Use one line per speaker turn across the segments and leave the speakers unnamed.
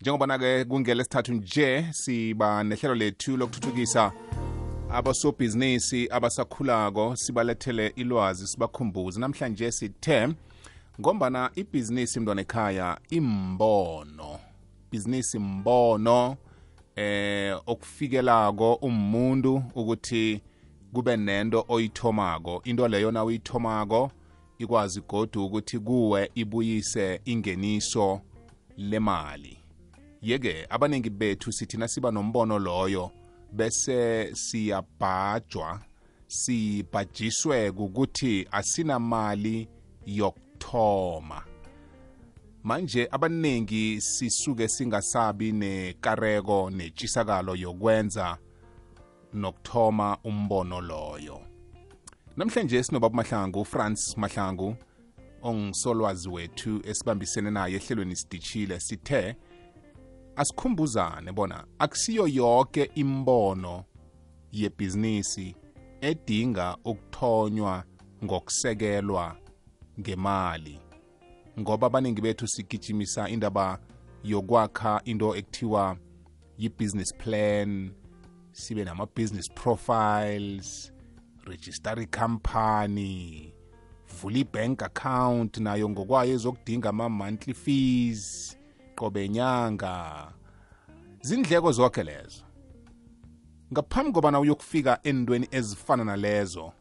njengobana-ke kungelesithathu nje siba nehlelo lethu lokuthuthukisa abasobhizinisi abasakhulako sibalethele ilwazi sibakhumbuze. Namhlanje sithe ngombana ibhizinisi mntwana ekhaya imbono bhizinisi mbono eh okufikelako umuntu ukuthi kube nento oyithomako. Into leyo na uyithomako ikwazi godu ukuthi kuwe ibuyise ingeniso lemali. Yeke abaningi bethu sithina siba nombono loyo bese siyabhajwa sibhajiswe ukuthi asinamali yokuthoma. Manje abaningi sisuke singasabi nekareko netshisakalo yokwenza nokuthoma umbono loyo. Namhlanje sinobaba mahlangu ufrance mahlangu ongisolwazi wethu esibambisene naye ehlelweni sidishile sithe asikhumbuzane bona akusiyo yonke imbono yebhizinisi edinga ukuthonywa ngokusekelwa ngemali ngoba abaningi bethu sigijimisa indaba yokwakha into ekuthiwa yi-business plan sibe nama-business profiles register company vula i-bank account nayo ngokwayo ezokudinga ama-monthly fees. Qobe nyanga zindleko zonke lezo. Ngaphambi kobana uyokufika endweni ezifana nalezo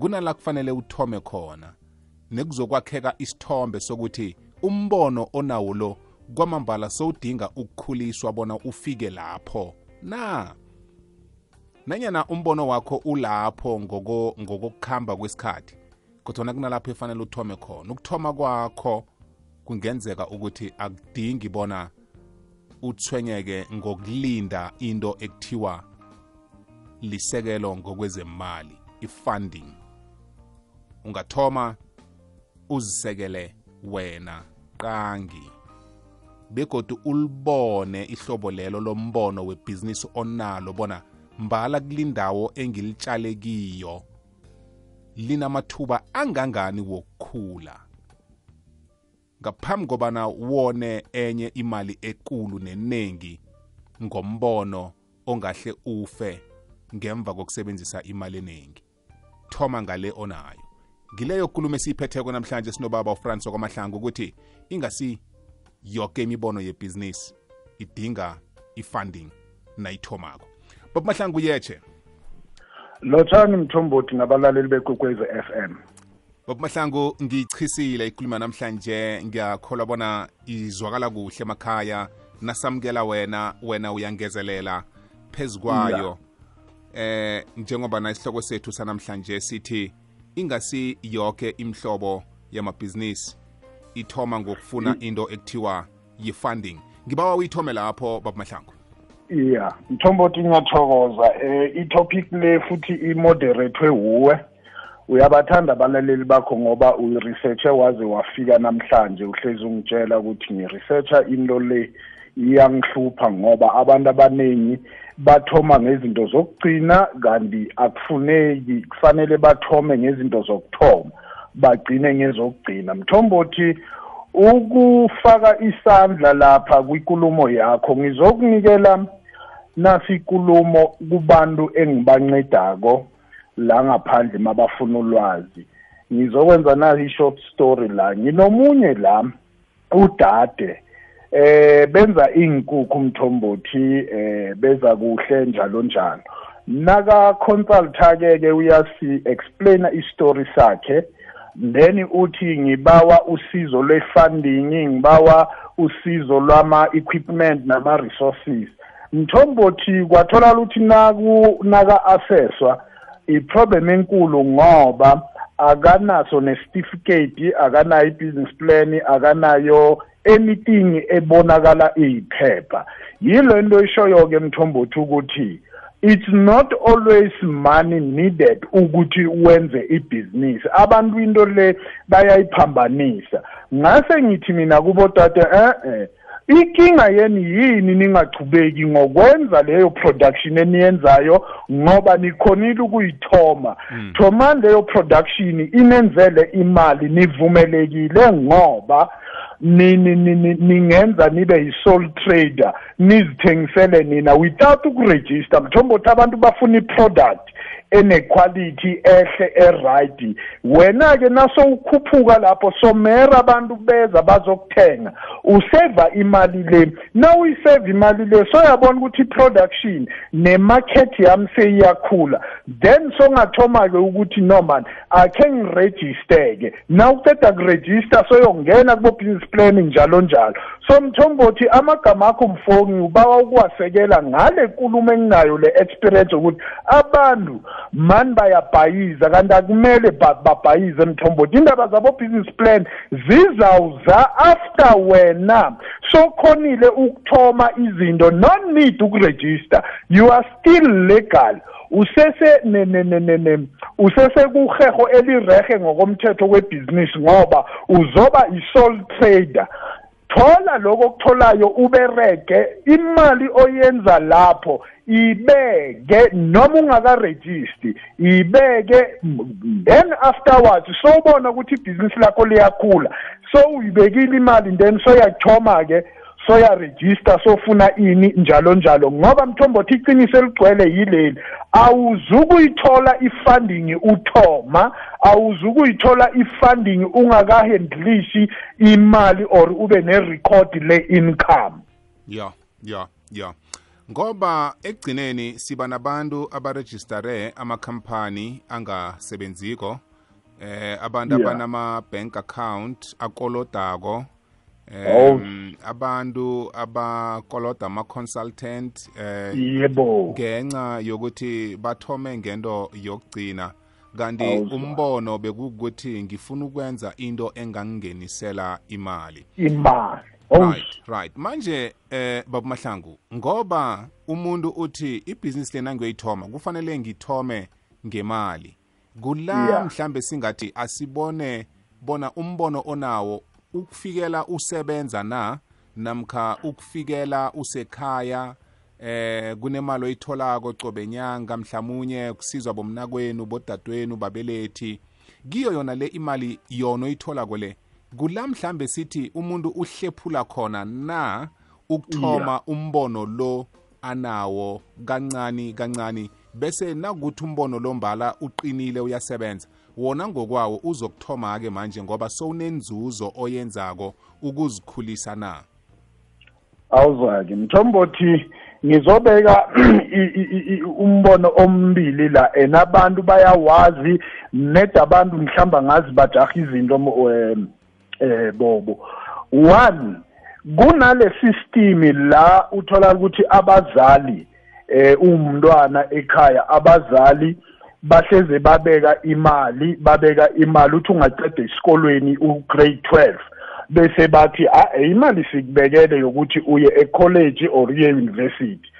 kunala kufanele uthome khona nekuzokwakheka isithombe sokuthi umbono onawo lo kwamambala sowudinga ukukhuliswa bona ufike lapho. Na? Nanyana umbono wakho ulapho ngokokukhamba kwesikhathi kodwana kunalapho efanele uthome khona ukuthoma kwakho kungenzeka ukuthi akudingi bona uthwenyeke ngokulinda into ekuthiwa lisekelo ngokwezemali i-funding. Ungathoma uzisekele wena qangi begodu ulibone ihlobo lelo lombono webhizinisi onalo bona mbala kulindawo engilitshale kiyo linamathuba angangani wokukhula. Ngaphambi kobana wone enye imali ekulu nenengi ngombono ongahle ufe ngemva kokusebenzisa imali eningi thoma ngale onayo. Ngileyo khuluma esiyiphetheko namhlanje sinobaba ufrance wakwamahlangu ukuthi ingasi yoke imibono yebhizinisi idinga i-funding nayithomako. Baba mahlangu yeche
lotshani mthombothi nabalaleli bekwekwezi FM
baba mahlangu ngichisile ikhuluma namhlanje. Ngiyakholwa bona izwakala kuhle emakhaya. Nasamukela wena wena uyangezelela. Phezu kwayo eh njengoba na isihloko sethu sanamhlanje sithi ingasi yonke imhlobo yamabhizinisi. Ithoma ngokufuna into ekuthiwa yi-funding. Ngibawa uyithome lapho baba mahlangu.
Iya mthombothi ngiyathokoza. Um i-topic le futhi i-moderatwe wuwe uyabathanda abalaleli bakho ngoba uyiresearche waze wafika namhlanje uhlezi ungitshela ukuthi ngiresearcha into le iyangihlupha ngoba abantu abaningi bathoma ngezinto zokugcina kanti akufuneki kufanele bathome ngezinto zokuthoma bagcine ngezokugcina. Mthombothi ukufaka isandla lapha kwinkulumo yakho ngizokunikela nasikulumo kubantu engibancedako. La ngaphandle mabafuna ulwazi. Ngizokwenza na i-short story la? Nginomunye la udade eh benza inkukhu mthombothi eh beza kuhle njalo njalo. Naka consulta ke ke uyasi explain istory sakhe then uthi ngibawa usizo lwe-funding ngibawa usizo lwama equipment nama resources mthombothi kwatholakala ukuthi naku naka assesswa iproblem enkulu ngoba akanaso nesitifiketi akanayo i-business plan akanayo anything ebonakala iyiphepha. Yilo into ishoyo-ke mthombothi ukuthi it's not always money needed ukuthi wenze ibhizinisi abantu into le bayayiphambanisa. Ngase ngithi mina kubo tata eh inkinga yeni yini ningachubeki ngokwenza leyo production eniyenzayo ngoba nikhonile ukuyithoma? Thomani leyo production inenzele imali nivumelekile ngoba ningenza nibe yi-sole trader nizithengisele nina without ukuregister. Mthombo ukuthi abantu bafuna i-product enequality ehle eright. Wena ke naso ukhuphuka lapho somera abantu beza bazokuthenga. Useva imali le. Na uyiseva imali le soyabona ukuthi i-production ne-market yami seyiyakhula. Then songathoma ke ukuthi no man akhe ngiregister ke na uqeda kuregister soyongena kubo business plan njalo njalo. So mthombothi amagama akho mfo ngiubawa ukuwasekela ngale nkulumo enginayo le experience ukuthi abantu mani bayabhayiza kanti akumele babhayize mthombothi indaba zabo-business plan zizawuza after wena sokhonile ukuthoma izinto no need ukurejista. You are still legal. Usese usese kuheho elirehe ngokomthetho webhizinisi ngoba uzoba i-sole trader. Thola lokho okutholayo uberege imali oyenza lapho. Ibeke noma ungakaregisti ibeke then afterwards sowubona ukuthi ibhizinisi lakho liyakhula so uyibekile imali then soyachoma ke soyarejista sofuna ini njalo njalo. Ngoba mthombothi iqiniso eligcwele yileli awuzukuyithola ifunding uthoma awuzukuyithola ifunding ungakahandlishi imali or ube nerecord le-income.
Ya ya ya ngoba ekugcineni siba nabantu abarejistare amakhampani angasebenziko eh abantu
Yeah.
abanama-bank account akolodako
Oh.
um abantu abakoloda ama-consultant eh
yebo
ngenxa yokuthi bathome ngento yokugcina kanti
Awuzwa.
umbono bekukuthi ngifuna ukwenza into engangingenisela imali
imali oh
right right. Manje eh baba mahlangu ngoba umuntu uthi ibhizinisi lena ngiyoyithoma kufanele ngithome ngemali. Kula
Yeah.
mhlambe singathi asibone bona umbono onawo ukufikela usebenza na namkha ukufikela usekhaya eh kunemali oyitholako cobe nyanga mhlamunye kusizwa bomnakwenu bodadwenu babelethi. Kiyo yona le imali yona oyithola kwele kula mhlambe sithi umuntu uhlephula khona na ukuthoma umbono lo anawo kancane kancane bese nakuthi umbono lo mbala uqinile uyasebenza. Wona ngokwawo uzokuthoma ke manje ngoba sowunenzuzo oyenzako ukuzikhulisa na?
Awuzwa-ke mthombothi ngizobeka i- i- i- i- umbono ombili la. And abantu bayawazi ned abantu mhlawumbe ngazi bajaha izinto mo- em, eh bobo. One kunale system la uthola ukuthi abazali eh umntwana ekhaya abazali bahleze babeka imali babeka imali uthi ungaqeda esikolweni ugrade 12 bese bathi ah imali sikubekele yokuthi uye ecollege or uye university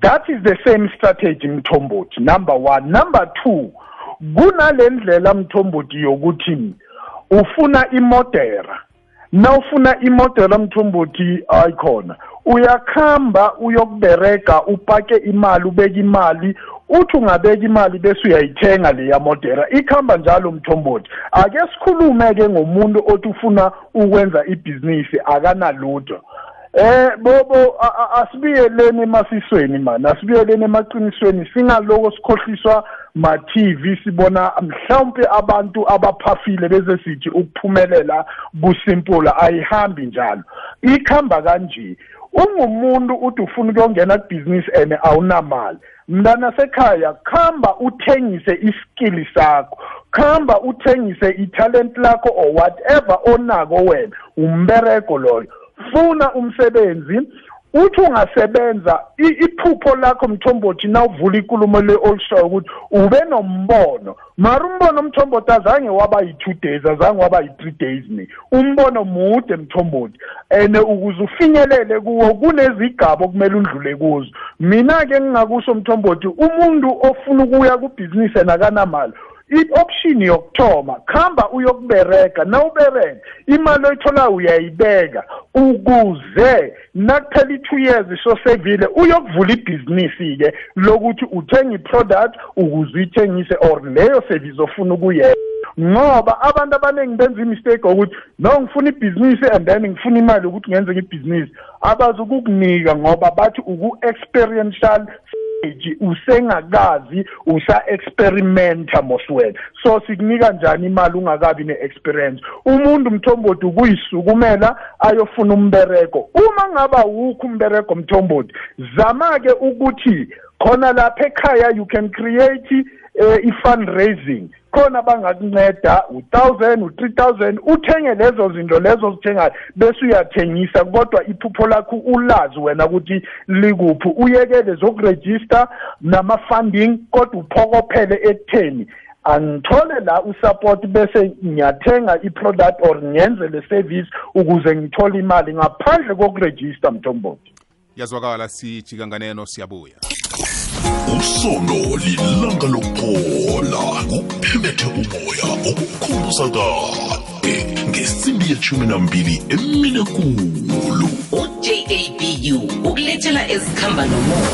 that is the same strategy mthombothi. Number 1 number 2 kunalendlela mthombothi yokuthi ufuna imodera nawufuna imodela mthombothi ayikhona uyakhamba uyokuberega upake imali ubeka imali uthi ungabeka imali bese uyayithenga leya modera ikhamba njalo mthombothi ake sikhulume-ke ngomuntu othi ufuna ukwenza ibhizinisi akanalutho. Eh bobo asibiyeleni emasisweni man asibiyeleni emaqinisweni? Singaloko sikhohliswa ma TV sibona mhlawumbe abantu abaphafile beze sithi ukuphumelela kusimpula ayihambi njalo. Ikhamba kanje ungumuntu uthi ufuna ukuyongena kubusiness and awunamali. Mntana sekhaya khamba uthengise iskill sakho. Khamba uthengise italent lakho or whatever onako wena umbereko loyo. Funa umsebenzi uthi ungasebenza iphupho lakho mthombothi nawuvula ikulumo le olishoyo ukuthi ube nombono. Mara umbono mthombothi azange waba yi-two days azange waba yi-three days ne umbono mude mthombothi and ukuze ufinyelele kuwo kunezigaba okumele undlule kuzo. Mina-ke ngingakusho mthombothi umuntu ofuna ukuya kubhizinisi nakanamali i-option yokuthoma khamba uyokubereka nawubereka imali oyitholayo uyayibeka. Ukuze nakuphela i-two years sosevile uyokuvula ibhizinisi-ke lokuthi uthenga i-product ukuze uyithengise or leyo service ofuna ukuyenza. Ngoba abantu abaningi benza imistake ukuthi no ngifuna ibhizinisi and then ngifuna imali ukuthi ngenze ngebhizinisi abazi ukukunika ngoba bathi uku-experiential stage usengakazi usa-experimenta moswena so sikunika njani imali ungakabi ne-experience? Umuntu mthombothi ukuyisukumela ayofuna umbereko uma ngaba wukho umbereko mthombothi zama-ke ukuthi khona lapha ekhaya you can create uh, i-fundraising. Khona bangakunceda u-thousand u-three thousand uthenge lezo zinto lezo zithengayo bese uyathengisa kodwa iphupho lakho ulazi wena ukuthi likuphi. Uyekele zokurejista nama-funding kodwa uphokophele ekutheni. Angithole la usupport bese ngiyathenga i-product or ngenze le service ukuze ngithole imali ngaphandle kokurejista mthombothi.
Yazwakala sijika nganeno siyabuya.
Usono lilanga lokuphola kuphemethe umoya okukhumbuza kade ngesimbi yeshumi nambili emine kulu
ujabu ukulethela ezikhamba nomoya.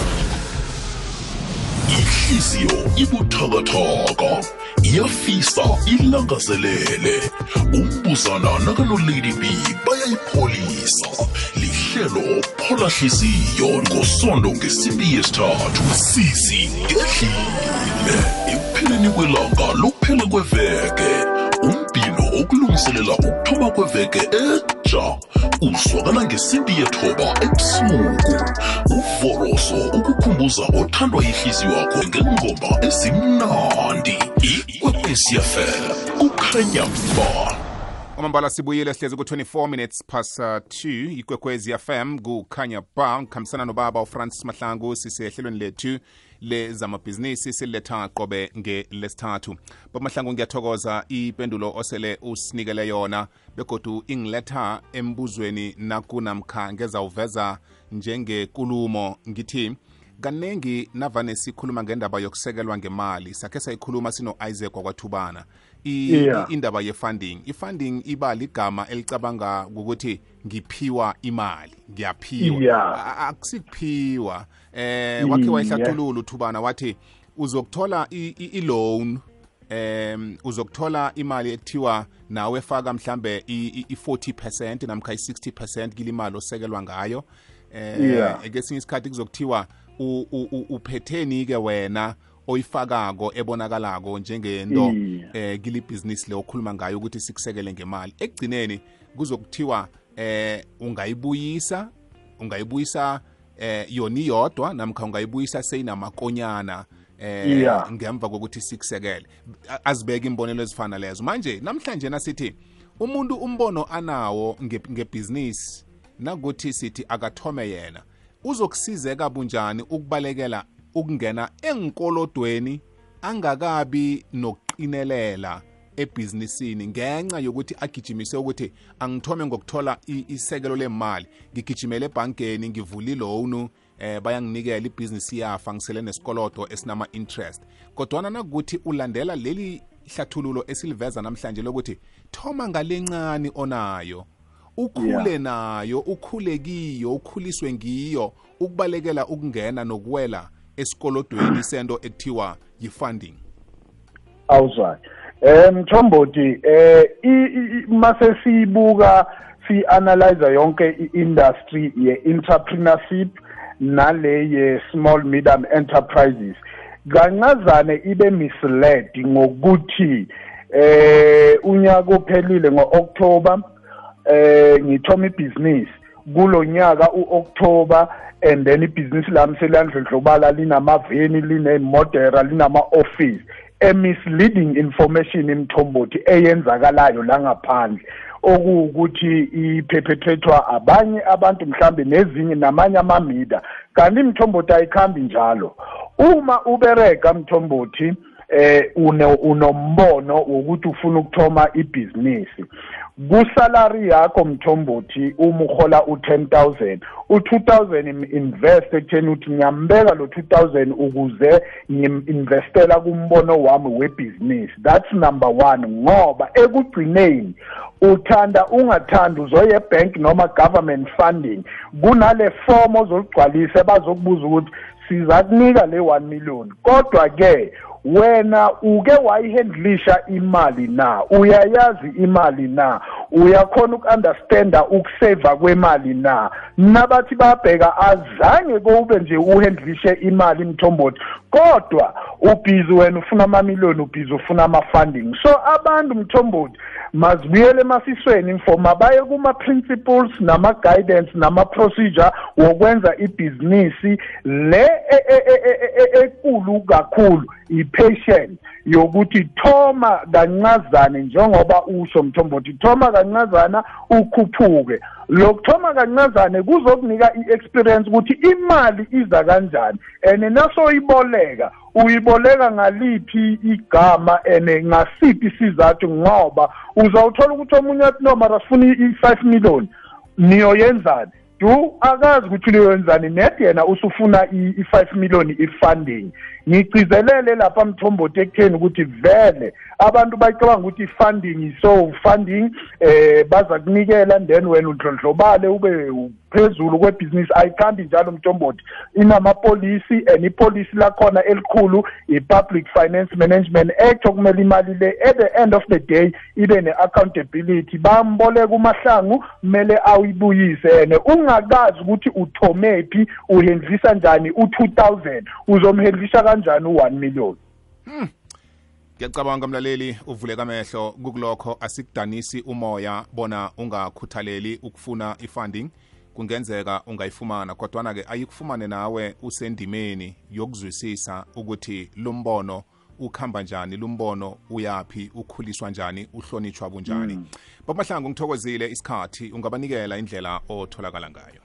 Ihliziyo ibuthakathaka. Iyafisa ilangazelele. Umbuzana nakanolady b bayayipholisa. Lihlelo phola hliziyo ngosondo ngesimbi yesithathu. Sisi ngedlile ekupheleni kwelanga lokuphela kweveke ukulungiselela ukuthoba kweveke etsha uswakana ngesinti yethoba ebusuku. Uvoroso ukukhumbuza othandwa yihlisi wakho ngengoma ezimnandi. Ikwekwesiafel kukhanya bani
kwamambala sibuyile sihlezi ku-24 minutes past uh, 2 ikwekwezi fm kukhanya ba ngikhambisana nobaba ufrancis mahlangu sisehlelweni lethu lezamabhizinisi siletha qobe ngelesithathu bamahlangu mahlangu ngiyathokoza ipendulo osele usinikele yona begodu ingiletha embuzweni nakunamkha ngezawuveza njengekulumo ngithi kaningi navane sikhuluma ngendaba yokusekelwa ngemali sakhe sayikhuluma sino-isaac wakwathubana
Yeah.
indaba ye-funding i-funding iba ligama elicabanga ukuthi ngiphiwa imali ngiyaphiwa
Yeah.
Akusikuphiwa eh wakhe
Yeah.
wayihlathulula uthubana wathi uzokuthola i- i- i-loan um uzokuthola imali ekuthiwa nawe faka mhlambe i-40 percent namkha i-60 percent kile imali osekelwa ngayo um
Yeah.
kesinye isikhathi kuzokuthiwa u- u- u- uphetheni ke wena oyifakako ebonakalako njengento eh gili business le okhuluma ngayo ukuthi sikusekele ngemali. Ekugcineni kuzokuthiwa eh ungayibuyisa ungayibuyisa eh yoni yodwa namkha ungayibuyisa seyinamakonyana eh
Yeah.
ngemva kokuthi sikusekele. Azibeke imbonelo ezifana lezo. Manje namhlanje nasithi umuntu umbono anawo ngebusiness ngebhizinisi nakuthi sithi akathome yena uzokusizeka bunjani ukubalekela ukungena enkolodweni angakabi nokuqinelela ebhizinisini ngenxa yokuthi agijimise ukuthi angithome ngokuthola isekelo lemali. Ngigijimele ebhankeni ngivula ilowunu eh bayanginikela ibhizinisi yafa ngisele nesikolodo esinama-interest. Kodwana nakuthi ulandela leli hlathululo esiliveza namhlanje lokuthi thoma ngalencane onayo ukhule nayo ukhule kiyo ukhuliswe ngiyo ukubalekela ukungena nokuwela esikolodweni sento ekuthiwa yi-funding?
Awuzwayo eh mthombothi eh i- i- i- mase sibuka si-analyze yonke i-industry ye-entrepreneurship nale ye-small medium enterprises. Kancazane ibe misled ngokuthi eh unyaka ophelile ngo-October eh ngithoma ibhizinisi. Kulonyaka uOctober and then ibhizinisi lami selandlondlobala linamaveni linemodera linama-office emisleading information imthombothi eyenzakalayo la ngaphandle. Okuwukuthi iphephephethwa abanye abantu mhlambe nezinye namanye amamida kanti imthombothi ayikhambi njalo. Uma ubereka mthombothi eh unombono wokuthi ufuna ukuthoma ibhizinisi kusalary yakho mthombothi uma uhola u10000 u2000 invest ekutheni uthi ngiyambeka lo 2000 ukuze ngiminvestela kumbono wami webhizinisi. That's number 1 ngoba ekugcineni uthanda ungathanda uzoye ebank noma government funding. Kunale form ozoligcwalisa bazokubuza ukuthi siza kunika le 1 million. Kodwa ke wena uke wayihandlisha imali na? Uyayazi imali na? Uyakhona uku-understanda ukuseva kwemali na? Nabathi babheka azange kube nje uhandlishe imali mthombothi. Kodwa ubhizi wena ufuna amamiliyoni ubhizi ufuna ama-funding. So abantu mthombothi mazibuyele emasisweni mfo mabaye kuma-principles nama-guidance nama-procedure wokwenza ibhizinisi. Le e- e- e- e- e- ekulu kakhulu i-patient yokuthi thoma kancazane njengoba usho mthombothi thoma kancazana ukhuphuke. Lokuthoma kancazane kuzokunika i-experience ukuthi imali iza kanjani and nasoyiboleka uyiboleka ngaliphi igama and ngasiphi isizathu ngoba uzawuthola ukuthi omunye athi no mara sifuna i-five million niyoyenzani? Du akazi ukuthi uyoyenzani net yena usufuna i-five million i-funding. Ngigcizelele lapha mthombothi ekutheni ukuthi vele abantu bacabanga ukuthi i-funding so funding eh baza kunikela then wena undlondlobale ube phezulu kwebhizinisi ayikhambi njalo mthombothi inamapolisi and ipolisi lakhona elikhulu i-public finance management act okumele imali le at the end of the day ibe ne-accountability. Bamboleka umahlangu kumele awuyibuyise and ungakazi ukuthi uthomephi uhendlisa njani u-two thousand uzomhendlisha kanjani u-one million.
Ngiyacabanga mlaleli uvuleka amehlo kukulokho asikudanisi umoya bona ungakhuthaleli ukufuna i-funding. Kungenzeka ungayifumana kodwana-ke ayikufumane nawe usendimeni yokuzwisisa ukuthi lo mbono ukuhamba njani lo mbono uyaphi ukhuliswa njani uhlonitshwa bunjani. Mm. babahlangu ngithokozile isikhathi ungabanikela indlela otholakala ngayo.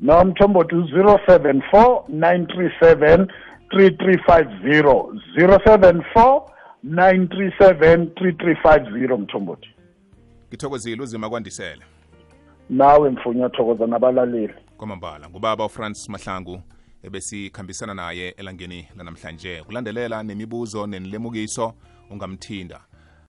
No mthombothi u-zero seven four nine three seven three three five zero. zero seven four nine three seven three three five zero mthombothi.
Ngithokozile uzima kwandisele.
Nawe mfunya thokoza nabalaleli.
Kwamambala ngubaba ufrancis mahlangu ebesikhambisana naye elangeni lanamhlanje. Kulandelela nemibuzo nenilemukiso ungamthinda